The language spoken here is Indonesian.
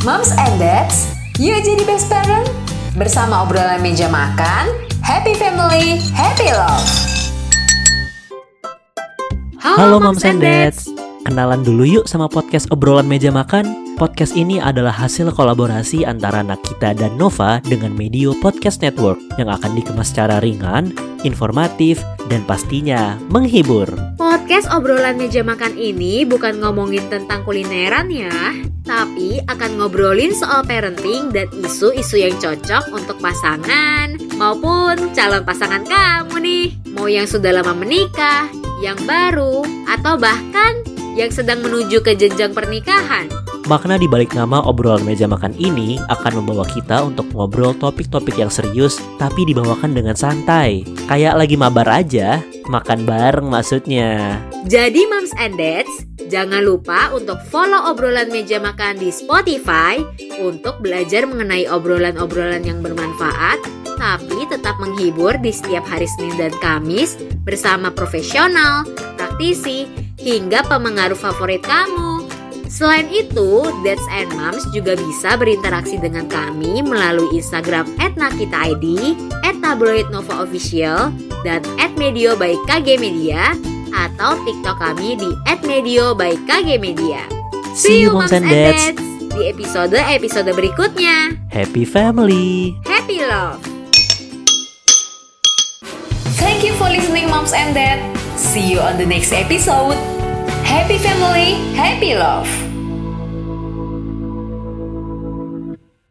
Moms and Dads, yuk jadi best parent. Bersama obrolan meja makan, happy family, happy love. Halo Moms and Dads. Kenalan dulu yuk sama podcast obrolan meja makan. Podcast ini adalah hasil kolaborasi antara Nakita dan Nova dengan Medio Podcast Network yang akan dikemas secara ringan, informatif, dan pastinya menghibur. Podcast obrolan meja makan ini bukan ngomongin tentang kulineran ya, tapi akan ngobrolin soal parenting dan isu-isu yang cocok untuk pasangan maupun calon pasangan kamu nih. Mau yang sudah lama menikah, yang baru, atau bahkan yang sedang menuju ke jenjang pernikahan. Makna di balik nama obrolan meja makan ini akan membawa kita untuk ngobrol topik-topik yang serius tapi dibawakan dengan santai. Kayak lagi mabar aja, makan bareng maksudnya. Jadi Moms and Dads, jangan lupa untuk follow obrolan meja makan di Spotify untuk belajar mengenai obrolan-obrolan yang bermanfaat tapi tetap menghibur di setiap hari Senin dan Kamis bersama profesional, praktisi, hingga pemengaruh favorit kamu. Selain itu, Dads and Moms juga bisa berinteraksi dengan kami melalui Instagram @nakitaid, @tabloidnovaofficial, dan @medio by KG Media atau TikTok kami di @medio by KG Media. See you, Moms and Dads. di episode-episode berikutnya. Happy family! Happy love. Thank you for listening, Moms and Dad. See you on the next episode. Happy family, happy love.